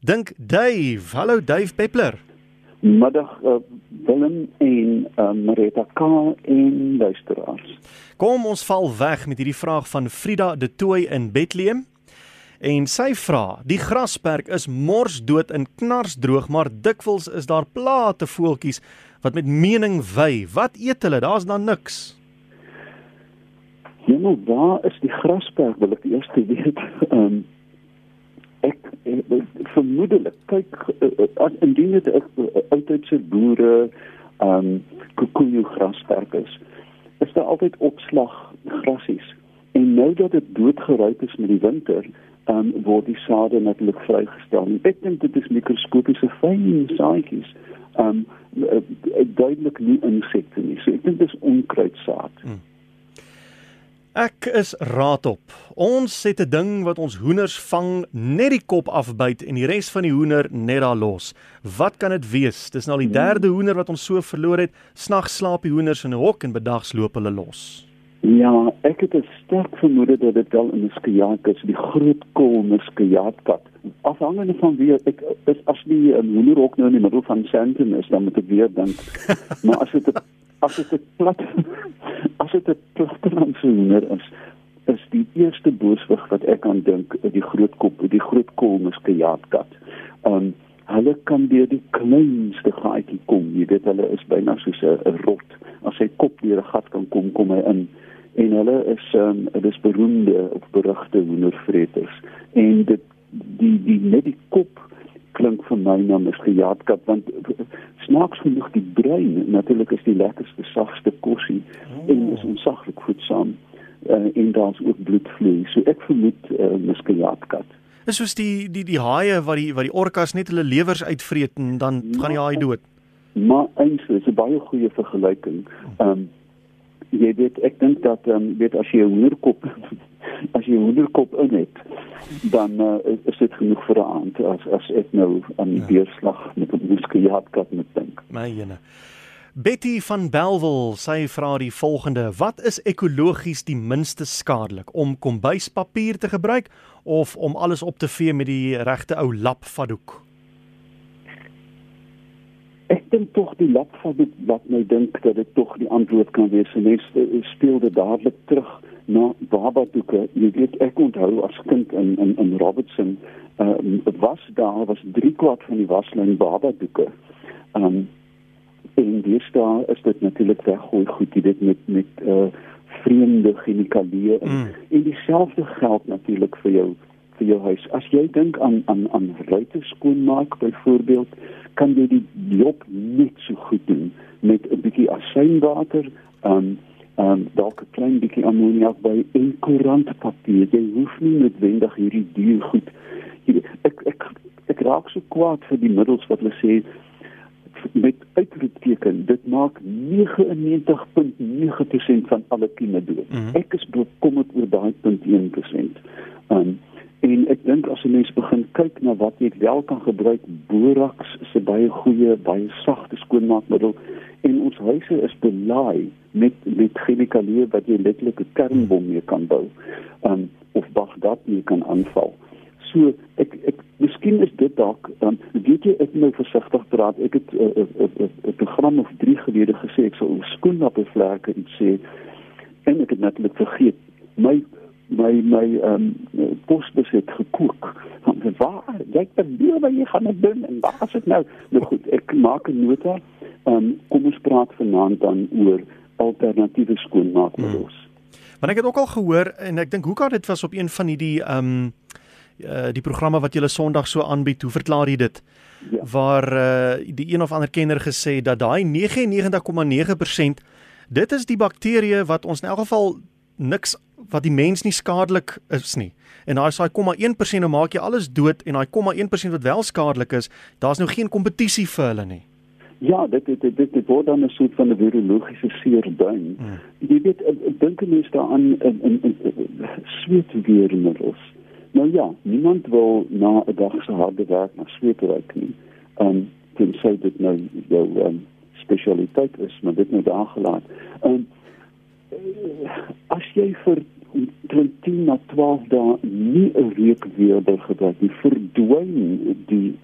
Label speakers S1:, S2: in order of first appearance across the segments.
S1: Dink Dave, hallo Dave Peppler.
S2: Middag uh, Willem en uh, Marita K en luisteraars.
S1: Kom ons val weg met hierdie vraag van Frida de Tooi in Bethlehem. En sy vra: "Die grasperk is morsdood en knarsdroog, maar dikwels is daar plate voeltjies wat met mening wy. Wat eet hulle? Daar's dan niks."
S2: Ja, nou waar is die grasperk? Wil ek eers weet. Ehm um, ek vermoedelik kyk uh, indien dit 'n oudtydse boere ehm um, kokoejo grasperk is, is daar altyd opslag grasies. En nou dat dit doodgeruip is met die winter, um, word die sade natuurlik vrygestel. Ek dink dit is mikroskopiese fyn saadjies. Um duidelik nie insekte nie. So ek dink dit is onkruidsaad. Hmm.
S1: Ek is raadop. Ons het 'n ding wat ons hoenders vang, net die kop afbyt en die res van die hoender net daar los. Wat kan dit wees? Dis nou al die derde hoender wat ons so verloor het. Snags slaap die hoenders in 'n hok en bedags loop hulle los.
S2: Ja, ek het 'n sterk vermoede dat dit wel 'n muskiaat is, die groot kool muskiaatkat. Afhangende van wie ek is as die um, hoenderhok nou in die middel van Sandton is, dan moet ek weer dink. maar as dit as dit 'n plat as dit 'n plattelandse hoender is, is die eerste booswig wat ek aan dink, die groot kop, die groot kool muskiaatkat. Um hulle kan deur die kleinste gaatjie kom. Jy weet hulle is byna soos 'n rot. As hy kop deur 'n gat kan kom, kom hy in en hulle is um dit is beroemde of berugte hoendervreters en dit die die net die kop klink vir my na 'n gejaagdkat want snaaks genoeg die brein natuurlik is die lekkerste sagste kosie oh. en is onsaglik voedsaam uh, en daar's ook bloedvloei. So ek vermoed uh, misgejaagdkat
S1: is soos die die die haie wat die wat die orkas net hulle lewers uitvreet en dan ja, gaan die haai dood?
S2: Maar eintlik is 'n baie goeie vergelyking um jy weet ek dink dat ehm um, weet as jy 'n hoenderkop as jy 'n hoenderkop in het dan uh, is dit genoeg vir 'n aand as as ek nou aan die ja. beerslag met 'n moeskejaatkat moet dink.
S1: My jene. Betty van Belwel sê vra die volgende: Wat is ekologies die minste skadelik om kombuispapier te gebruik of om alles op te vee met die regte ou lapvadoek?
S2: Ek dink tog die lap van dit wat my dink dat dit tog die antwoord kan wees. Mense speel dit dadelik terug na baba doeke. Jy weet ek onthou as kind in in in Robertson, ehm uh, was daar was 3 kwart van die waslyn baba doeke. Ehm um, en dis daar is dit natuurlik weggooi goed jy weet met met uh vreemde chemikalieë mm. en dieselfde geld natuurlik vir jou vir jou huis. As jy dink aan aan aan ruite skoonmaak byvoorbeeld, kan jy die job net so goed doen met 'n bietjie asynwater, um um dalk 'n klein bietjie ammoniak by en koerantpapier. Jy hoef nie noodwendig hierdie duur goed. Ek ek ek raak so kwaad vir die middels wat hulle sê met uitroepteken dit maak 99.9% van alle kieme dood. Mm -hmm. Ek is bekommerd oor daai 0.1%. Um En ek dink as 'n mens begin kyk na wat jy wel kan gebruik, borax is 'n baie goeie, baie sagte skoonmaakmiddel en ons huise is belaai met met chemikalieë wat jy letterlik 'n kernbom mee kan bou. Um of Baghdad mee kan aanval. So ek ek miskien is dit dalk dan weet jy ek nou versigtig praat. Ek het 'n uh, uh, uh, program of 3 gelede gesê ek sou skoonmaakvlekke iets sê en ek het natuurlik vergeet. My my my ehm um, posbus het gekook. Want waar jy kan nie wat jy gaan doen en waar is dit nou? Nou goed, ek maak 'n nota. Ehm um, kom ons praat vanaand dan oor alternatiewe skoonmaakmiddels.
S1: Hmm. Want ek het ook al gehoor en ek dink hoe kan dit was op een van hierdie ehm um, uh, die programme wat julle Sondag so aanbied. Hoe verklaar jy dit? Ja. Waar uh, die een of ander kenner gesê dat daai 99,9% dit is die bakterieë wat ons in elk geval niks wat die mens nie skadelik is nie. En daai saai 0,1% nou maak jy alles dood en daai 0,1% wat wel skadelik is, daar's nou geen kompetisie vir hulle nie.
S2: Ja, dit dit dit, dit, dit word dan 'n soort van 'n virologiese seerduin. Hmm. Jy weet, dink mense daaraan in in, in, in sweetweermiddels. Nou ja, niemand wil na 'n dag se harde werk na sweet ruik nie. Um, dit sê dit nou jou um, spesialiteit is, maar dit moet daar gelaat. Um, as jy vir 10 na 12 dae nie 'n reuk weerder gebruik nie, verdwyn die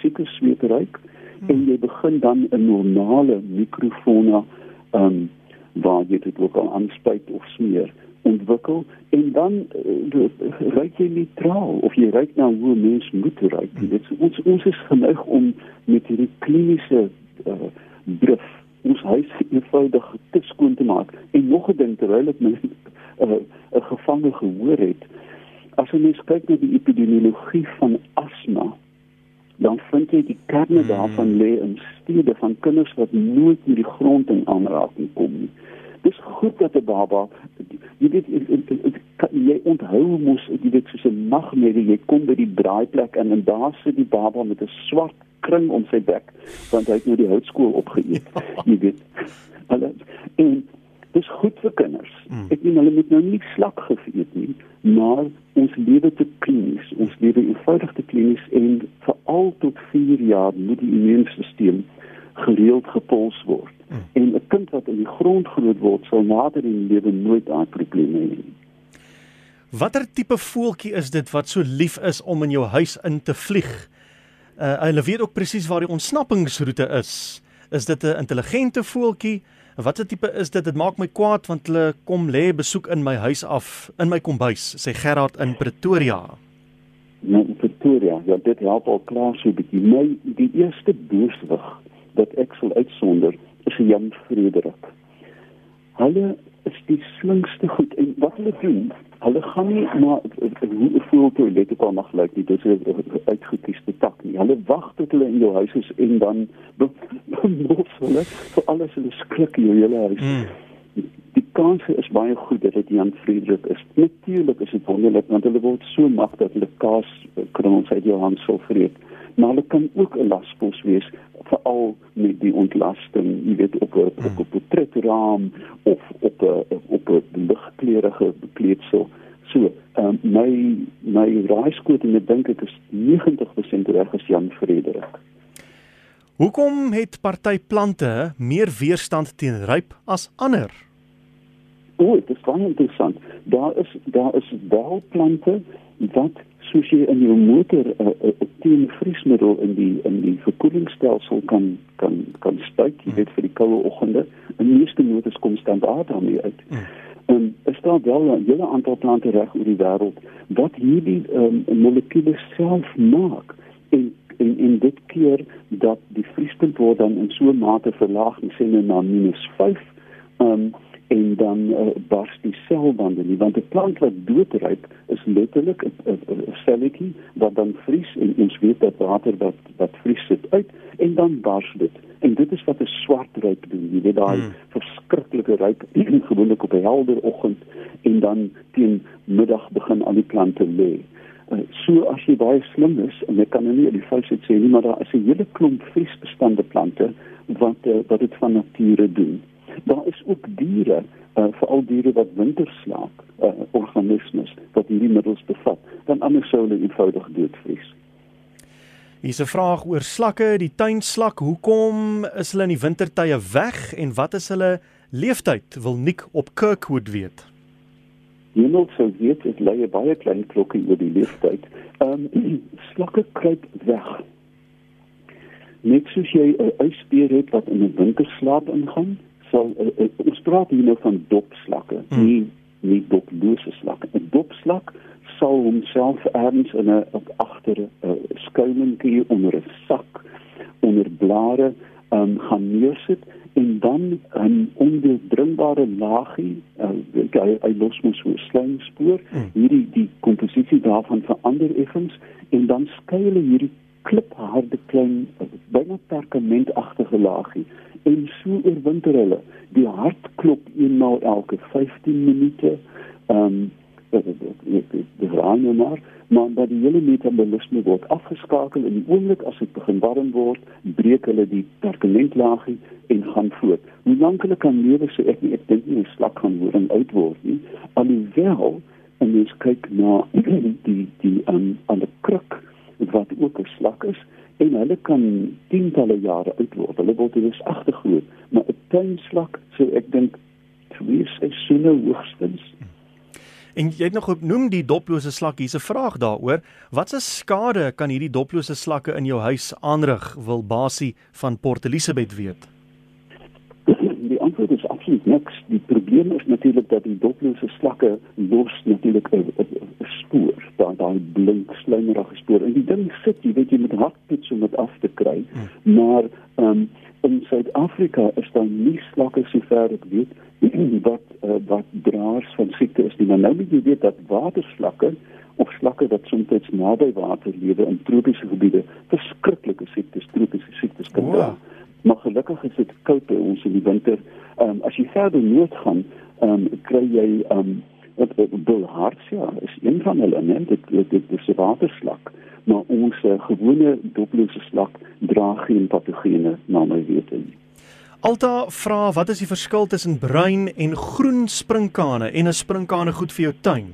S2: suikersweet ruik hmm. en jy begin dan 'n normale mikrofona ehm um, waar jy dit ook al aanspuit of smeer ontwikkel en dan uh, ruik jy neutraal of jy ruik na hoe mens moet ruik. Dit ons ons is geneig om met hierdie kliniese uh, drif ons huis eenvoudig te skoon te maak. En nog 'n ding terwyl ek my 'n uh, 'n gevange gehoor het, as jy mens kyk na die epidemiologie van asma, dan vind jy die kerne hmm. daarvan lê in stede van kinders wat nooit met die grond in aanraking kom nie. Dis goed dat 'n baba jy weet jy onthou mos jy weet soos 'n nagmerrie jy kom by die draaiplek en en daar sit die baba met 'n swart kring om sy bek want hy het nou die houtskool opgeëet jy weet hulle en dis goed vir kinders mm. ek meen hulle moet nou nie slak geëet nie maar ons lewe te klinies ons lewe eenvoudig te klinies en veral tot 4 jaar moet die immuunstelsel gereeld gepols word mm. en 'n kind wat in die grond groot word sal nader in die lewe nooit aan probleme hê nie
S1: Watter tipe voeltjie is dit wat so lief is om in jou huis in te vlieg? Uh hulle weet ook presies waar die ontsnappingsroete is. Is dit 'n intelligente voeltjie? Watse tipe is dit? Dit maak my kwaad want hulle kom lê besoek in my huis af, in my kombuis, sê Gerard in Pretoria.
S2: Nou Pretoria, ja, dit help al klaar so 'n bietjie. My die eerste booswig wat ek sal uitsonder is Jan Frederik. Hulle is die slinkste goed. En wat hulle doen hulle gaan nie na hoe voel toilet ook al mag lyk nie dis 'n uitgekiesde tak nie. Hulle wag tot hulle in jou huis is en dan mos hulle vir alles hulle skrik jou hele huis. Mm. die kans is baie goed dat dit Jan Friedrich is. Natuurlik is dit wonderlik want hulle word so mag dat hulle kaas krummels uit jou hand sal vreet maar hulle kan ook 'n laspos wees veral met die ontlasting, jy weet op 'n op 'n portretraam of op 'n op 'n ligkleurige bekleedsel. So, um, my my raaiskoot en ek dink ek is 90% reg as Jan Frederik.
S1: Hoekom het party plante meer weerstand teen ryp as ander?
S2: O, dit is baie interessant. Daar is daar is wel plante wat soos jy in jou motor 'n uh, uh, teen vriesmiddel in die in die verkoelingsstelsel kan kan kan spuit, jy weet vir die koue oggende. In die meeste motors kom standaard daarmee uit. Hmm. En er staat wel 'n hele aantal plante reg oor die wêreld wat hierdie um, molekules self maak en en in dit keer dat die vriespunt word dan in so 'n mate verlaag, sê nou na -5. Um, en dan uh, bars die selbande nie want 'n plant wat doodryp is letterlik 'n selletjie wat dan vries en ons weet dat water wat wat vries sit uit en dan bars dit. En dit is wat 'n swart ryp doen jy weet daai hmm. verskriklike ryp gewoonlik op 'n helder oggend en dan teen middag begin al die plante lê. Uh, so as jy baie slim is en ek kan nou nie die fout sê nie maar daar is 'n hele klomp vriesbestande plante wat uh, wat dit van nature doen Daar is ook diere, uh, veral diere wat winterslaap, uh, organismes wat hierdie middels bevat, dan anders sou hulle eenvoudig doodvries.
S1: Hier's 'n vraag oor slakke, die tuinslak. Hoekom is hulle in die wintertye weg en wat is hulle leeftyd? Wil Nik op Kirkwood weet.
S2: Jy moet sou weet dit lê baie klein klokkie oor die leeftyd. Ehm um, slakke kruip weg. Net soos jy 'n uitspeer het wat in 'n winterslaap ingaan, sal uh, uh, ons praat hier nou van dopslakke, hmm. nie nie doplose slakke. 'n Dopslak sal homself erns in 'n agter 'n uh, skuilingkie onder 'n sak onder blare um, gaan neersit en dan 'n onderdringbare laagie uh, hy, hy los mos so 'n slijmspoor hmm. hierdie die komposisie daarvan verander effens en dan skuil hierdie klipharde klein byna perkamentagtige laagie en so oorwinter hulle. Die hart klop eenmaal elke 15 minute. Ehm um, die raai maar maar dat die hele metabolisme word afgeskakel in die oomblik as dit begin warm word, breek hulle die perkamentlaagie en gaan voort. Hoe lank hulle kan lewe so ek nie ek dink nie slak gaan word en oud word nie. Alhoewel en mens kyk na die die um, aan die kruk wat ook 'n slak is, en hulle kan tientalle jare oud word. Hulle word dus agtergroot, maar 'n tuinslak, so ek dink twee seisoene hoogstens.
S1: En jy het nog genoem die doplose slak. Hier's 'n vraag daaroor. Watse skade kan hierdie doplose slakke in jou huis aanrig? Wil Basie van Port Elizabeth weet.
S2: Die antwoord is absoluut niks. Die probleem is natuurlik dat die doplose slakke los natuurlik 'n spoor, daai blink slijmerige spoor. En die ding sit, jy weet jy met hartpits om dit af te kry. Hmm. Maar ehm um, in Suid-Afrika is daar nie slakke sover ek weet wat uh, wat draers van siekte is nie. Maar nou moet jy weet dat waterslakke of slakke wat soms naby water lewe in tropiese gebiede verskriklike siektes, tropiese siektes kan dra. Wow. Maar gelukkig is dit koud by ons in die winter. Ehm um, as jy verder noord gaan, ehm um, kry jy ehm um, wat Bulharsia is een van hulle, né? Dit dit, dit is 'n waterslak maar ons uh, gewone doplose slak dra geen patogene na my wete nie.
S1: Alta vra wat is die verskil tussen bruin en groen sprinkane en 'n sprinkane goed vir jou tuin?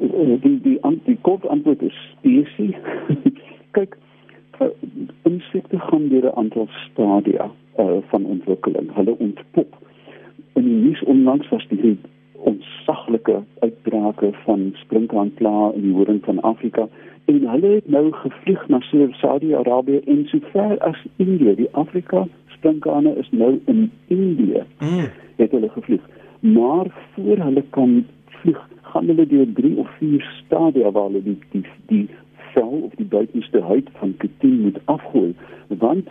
S2: Eh, die die die kort antwoord is spesie. Kyk, eh, insekte gaan deur 'n aantal stadia uh, van ontwikkeling. Hulle ontpop. In die nuus onlangs was die uitbrake van sprinkhaanpla in die horing van Afrika en hulle het nou gevlieg na Saudi-Arabië en sover as Indië. Die Afrika sprinkhane is nou in Indië. Mm. Het hulle gevlieg. Maar voor hulle kan vlieg, gaan hulle deur 3 of 4 stadia waar hulle die die die vel of die buitenste huid van ketien moet afgooi want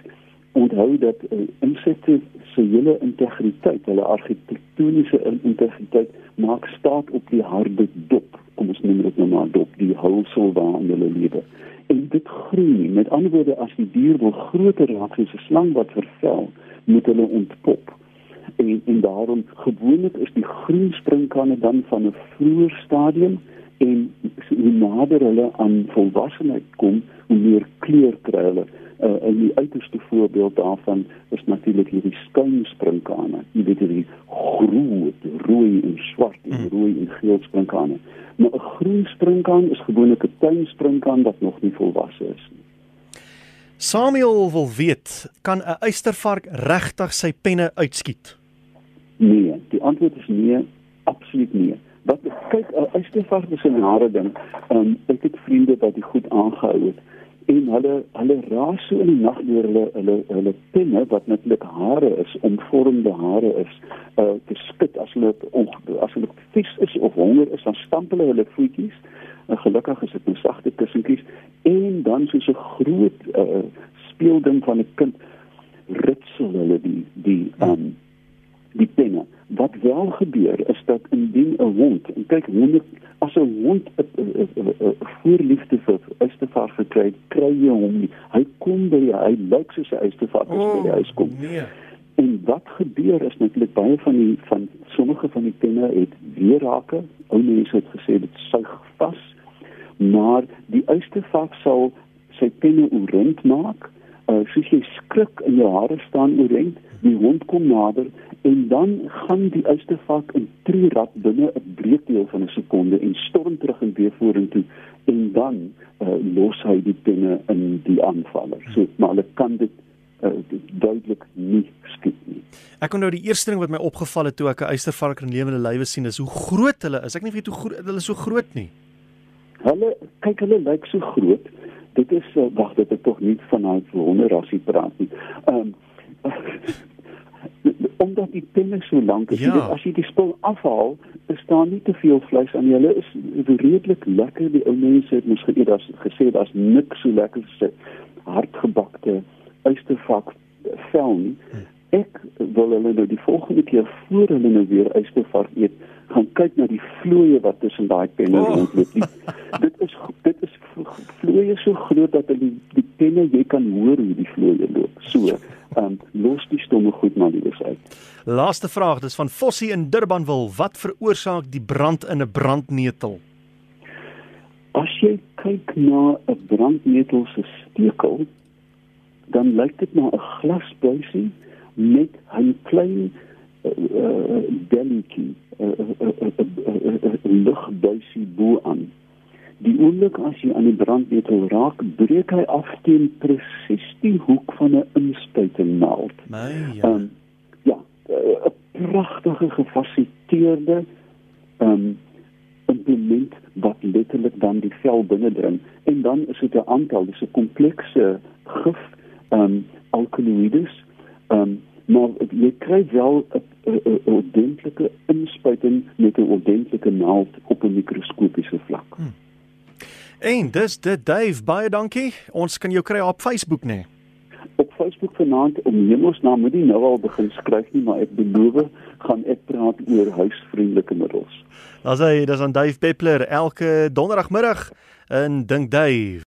S2: onthou dat uh, insekte se hele integriteit, hulle argitektoniese integriteit maak staat op die harde dop. Kom ons noem dit nou maar dop, die hulsel waarin hulle lewe. En dit groei. Met ander woorde, as die dier wil groter raak soos 'n slang wat vervel, moet hulle ontpop. En en daarom gewoonlik is die groen sprinkane dan van 'n vroeë stadium en hoe nader hulle aan volwassenheid kom, hoe meer kleur kry hulle uh, en die uiterste voorbeeld daarvan is natuurlik hierdie skuinsprinkane. Jy weet hierdie groot rooi en swart en hmm. rooi en geel sprinkane. Maar 'n groen sprinkaan is gewoonlik 'n tuinsprinkaan wat nog nie volwasse is nie.
S1: Samuel wil weet, kan 'n uistervark regtig sy penne uitskiet?
S2: Nee, die antwoord is nee, absoluut nee. Wat kyk uistervark is 'n nare ding. Um, ek het vriende wat dit goed aangehou het en hulle hulle raas so in die nag deur hulle hulle hulle penne wat netlik hare is omvormde hare is uh te skud as hulle as hulle vies is of honger is dan stamp hulle hulle voetjies en gelukkig is dit 'n sagte kussentjies en dan soos 'n groot uh speelding van 'n kind ritsel hulle die die um die penne wat wel gebeur is dat indien 'n hond en kyk honde as 'n hond 'n voorliefde vir uistervaar gekry kry jy hom nie. Hy kom by jy hy lyk soos 'n uistervaar as oh, by die huis kom. nee. en wat gebeur is netlik baie van die van sommige van die penne het weerrake ou mense het gesê dit suig vas maar die uistervaar sal sy penne oorent maak uh, soos jy skrik in jou hare staan oorent die hond kom nader en dan gaan die uistervark in tree rap binne 'n breekdeel van 'n sekonde en storm terug en weer vorentoe en dan uh, los hy die penne in die aanvaller. So maar hulle kan dit uh, duidelik nie skiet nie.
S1: Ek kon nou die eerste ding wat my opgeval het toe ek 'n uistervark in lewende lywe sien is hoe groot hulle is. Ek weet nie hoe groot hulle so groot nie.
S2: Hulle kyk hulle lyk so groot. Dit is uh, wag dit ek tog nie van daai wonderrassie praat nie. Ehm um, omdat die penne so lank is. Ja. As jy die spul afhaal, is daar nie te veel vleis aan nie. Hulle is redelik lekker. Die ou mense het mos geëet as gesê daar's niks so lekker as hardgebakte uistervak vel nie. Ek wil hulle nou die volgende keer voor hulle nou weer uistervak eet, gaan kyk na die vloeie wat tussen daai penne oh. rondloop. dit is dit is vloeie so groot dat hulle die, die penne jy kan hoor hoe die vloeie loop. So um, los die stomme goed maar liewer uit.
S1: Laaste vraag, dis van Fossie in Durban wil, wat veroorsaak die brand in 'n brandnetel?
S2: As jy kyk na 'n brandnetel se stekel, dan lyk dit na 'n glasbuisie met 'n klein uh, uh, delletjie, 'n uh, uh, uh, lugbuisie bo aan. Die oomblik as jy aan die brandnetel raak, breek hy af teen presies die hoek van 'n inspuitnaald.
S1: Nee, ja. Um,
S2: ja, 'n pragtige gefasiliteerde um, implement wat letterlik dan die vel binnendring en dan is dit 'n aantal dis 'n komplekse gif um alkaloïdes um maar jy kry wel 'n ordentlike inspuiting met 'n ordentlike naald op 'n mikroskopiese vlak. Hmm.
S1: En dis dit Dave, baie dankie. Ons kan jou kry op Facebook nê. Nee.
S2: Op Facebook vanaand om hemelsnaam moet jy nou al begin skryf nie, maar ek beloof gaan ek praat oor huisvriendelike middels.
S1: Daar's hy, dis aan Dave Peppler elke donderdagmiddag in Dink Dave.